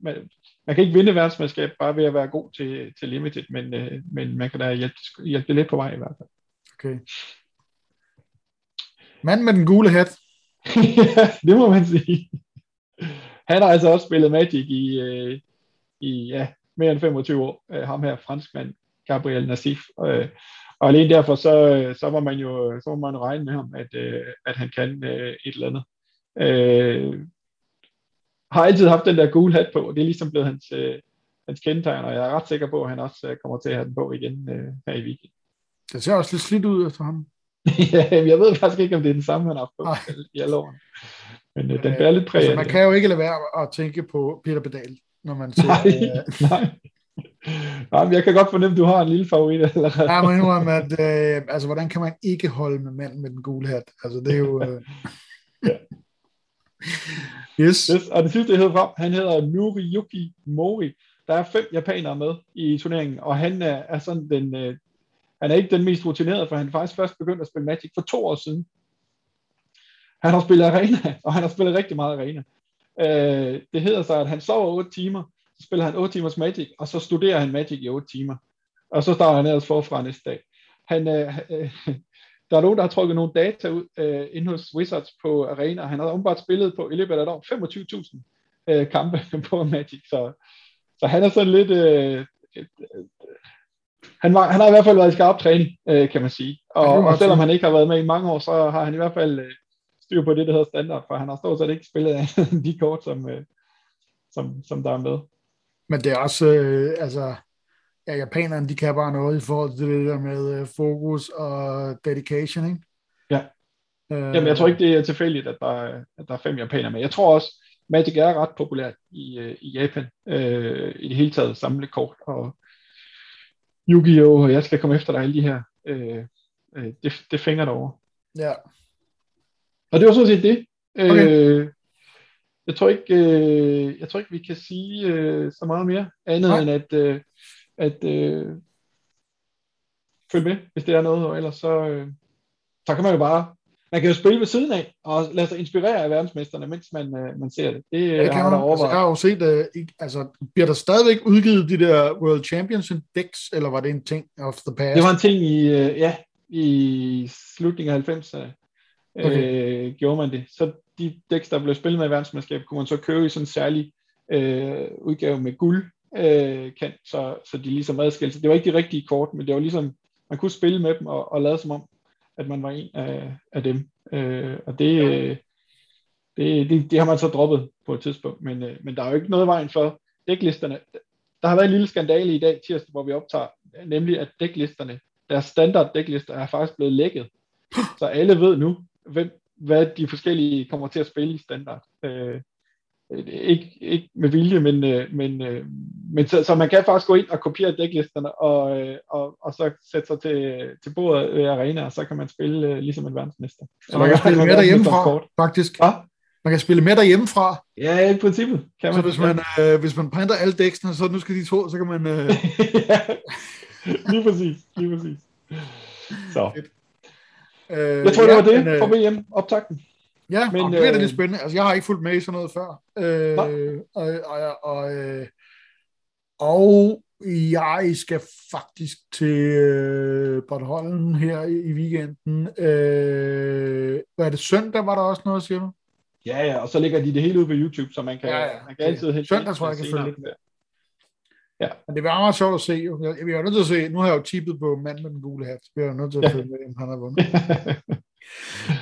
man, man kan ikke vinde verdensmesterskab bare ved at være god til, til limited, men, øh, men man kan da hjælpe, hjælpe lidt på vej i hvert fald. Okay. Mand med den gule hat. ja, det må man sige. Han har altså også spillet Magic i, øh, i ja, mere end 25 år. Øh, ham her, franskmand, Gabriel Nassif. Øh, og alene derfor, så, så må man jo så må man regne med ham, at, øh, at han kan øh, et eller andet. Øh, har altid haft den der gule hat på, og det er ligesom blevet hans, øh, hans kendetegn, og jeg er ret sikker på, at han også øh, kommer til at have den på igen øh, her i weekend. Det ser også lidt slidt ud efter ham. ja, jeg ved faktisk ikke, om det er den samme, han har haft på i alle årene. Men øh, den bærer lidt præg Altså, man kan jo ikke lade være at tænke på Peter Pedal, når man ser... Nej, øh, nej. Nej, men jeg kan godt fornemme, at du har en lille favorit allerede. Jeg må indrømme, at øh, altså, hvordan kan man ikke holde med manden med den gule hat? Altså, det er jo... Øh yes. Yes, og det sidste, jeg hedder frem, han hedder Noriyuki Mori. Der er fem japanere med i turneringen, og han er, er sådan den, øh, han er ikke den mest rutinerede, for han faktisk først begyndt at spille Magic for to år siden. Han har spillet arena, og han har spillet rigtig meget arena. Øh, det hedder sig, at han sover 8 timer, så spiller han 8 timers Magic, og så studerer han Magic i 8 timer. Og så starter han ellers forfra næste dag. Han, øh, øh, der er nogen, der har trukket nogle data ud øh, inde hos Wizards på Arena. Han har umiddelbart spillet på i løbet af et år 25.000 øh, kampe på Magic. Så, så han er sådan lidt... Øh, øh, han, var, han har i hvert fald været i skarp træning, øh, kan man sige. Og, og selvom sige. han ikke har været med i mange år, så har han i hvert fald øh, styr på det, der hedder standard, for han har stort set ikke spillet de kort, som, øh, som, som der er med. Men det er også, øh, altså, ja, japanerne, de kan bare noget i forhold til det der med øh, fokus og dedication, ikke? Ja. Øh, Jamen, jeg tror ikke, det er tilfældigt, at der, er- at der er fem japanere med. Jeg tror også, Magic er ret populært i, øh, i Japan. Øh, I det hele taget samle kort. Og Yu-Gi-Oh! og jeg skal komme efter dig alle de her. Øh, øh, det, det fænger derovre. Ja, Og det var sådan set det. Okay. Øh, jeg tror ikke, øh, jeg tror ikke, vi kan sige øh, så meget mere andet Nej. end at, øh, at øh, følge med, hvis det er noget, og ellers så, øh, så kan man jo bare, man kan jo spille ved siden af, og lade sig inspirere af verdensmesterne, mens man, øh, man ser det. Det, det det kan har man. Altså, jeg har jo set, øh, ikke, altså, bliver der stadigvæk udgivet de der World Championship decks, eller var det en ting of the past? Det var en ting i, øh, ja, i slutningen af 90'erne, øh, gjorde man det. Så de decks, der blev spillet med i verdensmesterskab, kunne man så købe i sådan en særlig øh, udgave med guld øh, kant, så, så de ligesom adskilte sig. Det var ikke de rigtige kort, men det var ligesom, man kunne spille med dem og, og lade som om, at man var en af, af dem. Øh, og det, øh, det, det, det har man så droppet på et tidspunkt, men, øh, men der er jo ikke noget vejen for dæklisterne. Der har været en lille skandale i dag, tirsdag, hvor vi optager, nemlig at dæklisterne, deres standard dæklister er faktisk blevet lækket. Så alle ved nu, hvem, hvad de forskellige kommer til at spille i standard. Øh, ikke, ikke med vilje, men, øh, men, øh, men så, så man kan faktisk gå ind og kopiere dæklisterne og, øh, og, og så sætte sig til, til bordet ved arena, og så kan man spille øh, ligesom en verdensmester. Så man kan spille med derhjemmefra, faktisk. Ja, Man kan spille med derhjemmefra, ja, i princippet kan så man. hvis man, øh, hvis man printer alle dæksene, så nu skal de to, så kan man... Øh, ja, lige præcis, lige præcis. Så, øh, jeg tror, det var det men, øh, for VM optakten. Ja, Men, og det er da øh, lidt spændende. Altså, jeg har ikke fulgt med i sådan noget før. Øh, og, og, og, øh, og jeg skal faktisk til øh, Bornholm her i, weekenden. Øh, hvad er det, søndag var der også noget, siger du? Ja, ja, og så lægger de det hele ud på YouTube, så man kan, Ja, ja, man kan altid hente Søndag tror jeg, jeg kan følge lidt med. Men det var meget sjovt at se. Jo. Jeg, jeg er nødt til at se, nu har jeg jo tippet på manden med den gule hat, så jeg er nødt til at Ja. følge med, om han har vundet.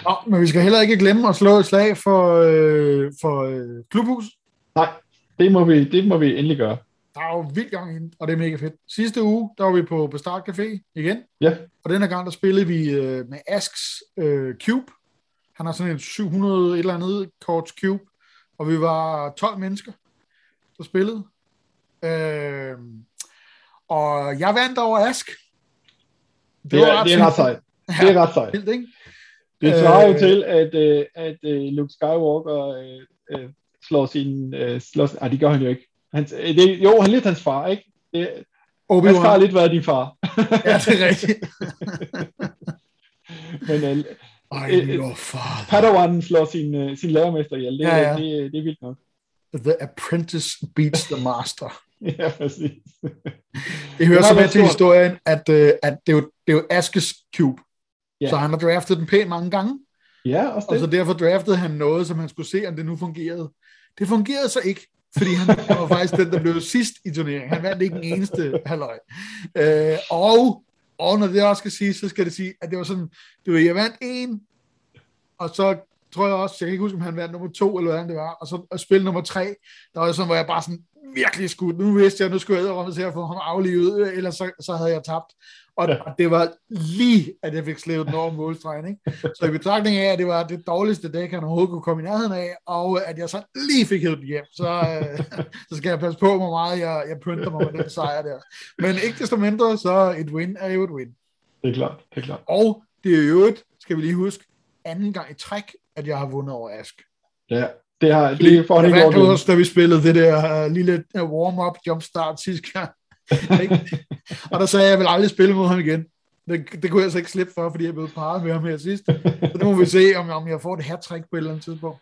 Nå, men vi skal heller ikke glemme at slå et slag for, øh, for øh, klubhus. Nej, det må, vi, det må vi endelig gøre. Der er jo vildt gang ind, og det er mega fedt. Sidste uge, der var vi på Bestart Café igen, Ja, og denne gang, der spillede vi øh, med Asks øh, Cube. Han har sådan en 700 et eller andet kort cube, og vi var 12 mennesker, der spillede. Øh, og jeg vandt over Ask. det, er, det er ret sejt. Det er ret sejt. vildt, ikke? Det svarer jo Øh, til, at, øh, at øh, Luke Skywalker øh, øh, slår sin... Øh, slår, ej, det gør han jo ikke. Han, øh, det, jo, han er lidt hans far, ikke? Det, Ask har Obi-Wan. lidt været din far. Ja, det er rigtigt. Men øh, Ej, Øh, øh, your father. Padawan slår sin, øh, sin lærermester ihjel. Det, Ja, ja, ja. ja. Det, det er vildt nok. The Apprentice Beats the Master. ja, præcis. Det hører har så med til stor. historien, at, øh, at det, er jo, det er jo Askes Cube. Ja. Så han har draftet den pænt mange gange, Ja, også og det. så derfor draftede han noget, som han skulle se, om det nu fungerede. Det fungerede så ikke, fordi han, var faktisk den, der blev sidst i turneringen. Han vandt ikke den eneste halvøj. Øh, og, og når det også skal sige, så skal det sige, at det var sådan, det var, jeg vandt en, og så tror jeg også, jeg kan ikke huske, om han vandt nummer to, eller hvordan det var, og så at spil nummer tre, der var sådan, hvor jeg bare sådan virkelig skudt, nu vidste jeg, nu skulle jeg æderrømme til at få ham aflivet, ellers så, så havde jeg tabt. Og, Ja. det var lige, at jeg fik slævet den over målstregen, ikke? Så i betragtning af, at det var det dårligste dæk, han overhovedet kunne komme i nærheden af, og at jeg så lige fik hævet den hjem, så, øh, så skal jeg passe på, hvor meget jeg, jeg pynter mig med den sejr der. Men ikke desto mindre, så et win er jo et win. Det er klart, det er klart. Og det er jo et, skal vi lige huske, anden gang i træk, at jeg har vundet over Ask. Ja, det, har, det får han ikke også, da vi spillede det der uh, lille uh, warm-up jumpstart sidste gang. Og der sagde jeg, at jeg vil aldrig spille mod ham igen. Det, det kunne jeg så ikke slippe for, fordi jeg blev parret med ham her sidst. Så nu må vi se, om, om jeg får det her trick på et eller andet tidspunkt.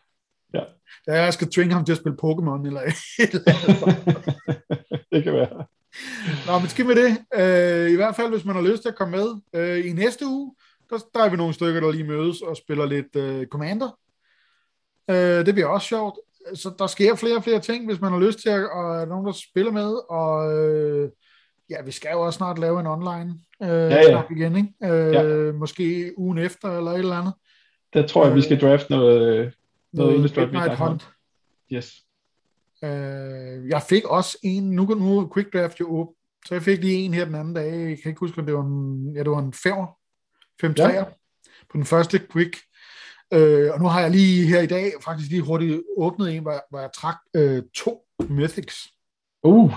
Ja. Da jeg skal tvinge ham til at spille Pokémon eller et eller andet. det kan være. Nå, men skal vi det? Uh, I hvert fald, hvis man har lyst til at komme med. Uh, I næste uge, der, der er vi nogle stykker, der lige mødes og spiller lidt uh, Commander. Uh, det bliver også sjovt. Så der sker flere og flere ting, hvis man har lyst til at, og er nogen, der spiller med. Og øh, ja, vi skal jo også snart lave en online øh, Ja, ja. igen, ikke? Øh, Måske ugen efter, eller et eller andet. Der tror jeg, vi skal draft noget, noget Noget Innistrad Midnight Hunt. Yes. Øh, jeg fik også en, nu, nu er Quick Draft jo åben, så jeg fik lige en her den anden dag, jeg kan ikke huske, om det var en, ja, det var en 5'er, 5 3 Ja. på den første Quick. Øh, og nu har jeg lige her i dag faktisk lige hurtigt åbnet en, hvor jeg, hvor jeg trak øh, to Mythics. Uh,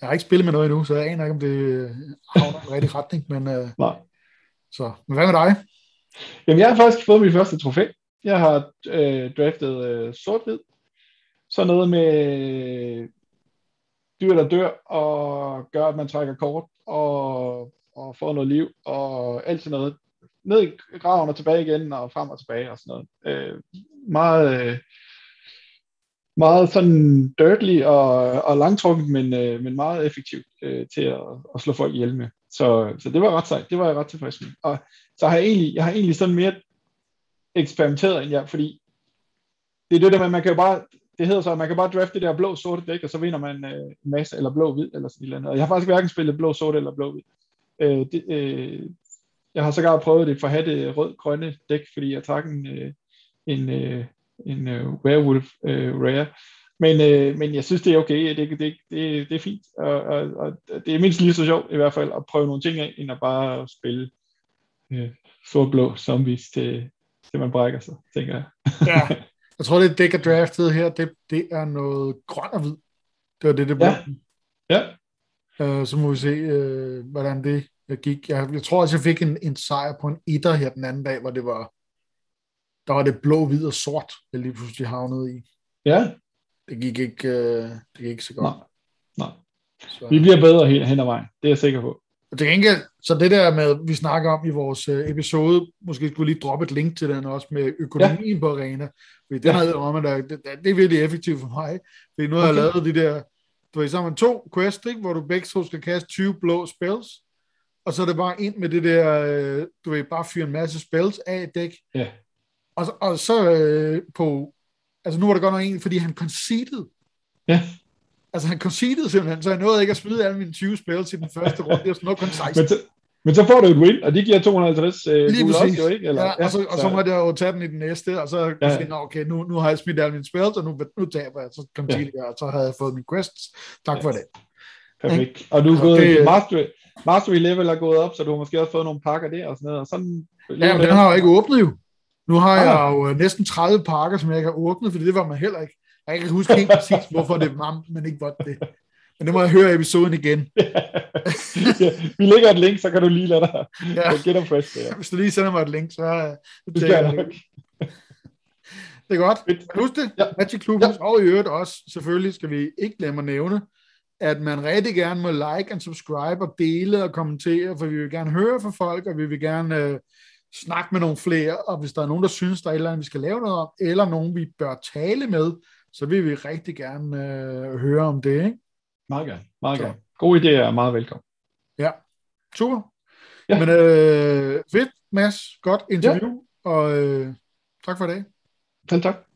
Jeg har ikke spillet med noget endnu, så jeg aner ikke, om det havner i en rigtig retning, men øh, nej. så. Men hvad med dig? Jamen, jeg har faktisk fået mit første trofæ. Jeg har øh, draftet øh, sort-hvid. Så noget med dyr, der dør, og gør, at man trækker kort, og, og får noget liv, og alt sådan noget. Ned i graven og tilbage igen, og frem og tilbage, og sådan noget. Øh, meget, øh, meget sådan dirtly og, og langtrukket, men, øh, men meget effektivt øh, til at, at slå folk ihjel med. Så, så det var ret sejt. Det var jeg ret tilfreds med. Og så har jeg egentlig, jeg har egentlig sådan mere eksperimenteret end jeg, fordi det er det der med, man kan jo bare, det hedder så, at man kan bare drafte det der blå sorte dæk, og så vinder man øh, en masse, eller blå hvid, eller sådan et eller andet. Og jeg har faktisk hverken spillet blå sorte eller blå hvid. Øh, det, øh, jeg har sågar prøvet det for at have det rød-grønne dæk, fordi jeg trak en, øh, en, øh, en øh, werewolf øh, rare. Men, øh, men jeg synes, det er okay. Det, det, det, det er fint. Og, og, og det er mindst lige så sjovt i hvert fald at prøve nogle ting af, end at bare spille øh, sort-blå zombies til, til man brækker sig, tænker jeg. Ja, jeg tror, det dæk er draftet her, det, det er noget grøn og hvid. Det var det, det blev. Ja. Ja, Øh, så må vi se, øh, hvordan det øh, gik. Jeg, jeg tror også, jeg fik en, en sejr på en etter her den anden dag, hvor det var, der var det blå, hvid og sort, jeg lige pludselig havnede i. ja. Det gik ikke, øh, det gik ikke så godt. Nej. Nej. Så. Vi bliver bedre hen, hen ad vejen. Det er jeg sikker på. Og til gengæld, så det der med, vi snakker om i vores øh, episode, måske skulle lige droppe et link til den også med økonomien ja. på arena. Fordi den Ja. ja. om, der, det, det er virkelig effektivt for mig. Fordi nu har jeg Okay. lavet de der, du ved, sammen to quests, ikke, hvor du begge to skal kaste 20 blå spells, og så er det bare ind med det der, øh, du ved, bare fyre en masse spells af et dæk. Ja. Og, så- og så øh, på, altså nu var der godt nok en, fordi han conceded. Ja. Altså han conceded simpelthen, så jeg nåede ikke at smide alle mine 20 spells i den første runde. Det var sådan noget kun 16. Men så, men så får du et win, og det giver 250 øh, Lige gule også, jo, ikke? Eller, ja, og, så, og så måtte jeg jo tage den i den næste, og så Ja. ja. sige, "Nå, okay, nu, nu har jeg smidt alle mine spells, og nu, nu taber jeg. Så kom Ja. ja. og så havde jeg fået mine quests. Tak for det. Perfekt. Og du er Så gået, det- det, mastery, level er gået op, så du har måske også fået nogle pakker der og sådan noget. Og sådan, Ja, men den har jeg ikke åbnet jo. Nu har Ah. jeg jo øh, næsten 30 pakker, som jeg ikke har åbnet, fordi det var man heller ikke. Jeg kan ikke huske helt præcis, hvorfor det var, men ikke var det. Men det må jeg høre episoden igen. ja, vi lægger et link, så kan du lige lade dig Ja. ja. fresh der. Hvis du lige sender mig et link, så øh, Det det, skal jeg nok. det er godt. Husk det, Ja. Magic Clubhus, og i øvrigt også, selvfølgelig skal vi ikke glemme at nævne, at man rigtig gerne må like and subscribe og dele og kommentere, for vi vil gerne høre fra folk, og vi vil gerne øh, snakke med nogle flere, og hvis der er nogen, der synes, der er et eller andet, vi skal lave noget om, eller nogen, vi bør tale med, så vil vi rigtig gerne øh, høre om det. Ikke? Meget gerne. Meget gerne. Gode idéer og meget velkommen. Ja, super. Ja. Men øh, fedt, Mads. Godt interview, ja. og øh, tak for i dag. Selv tak.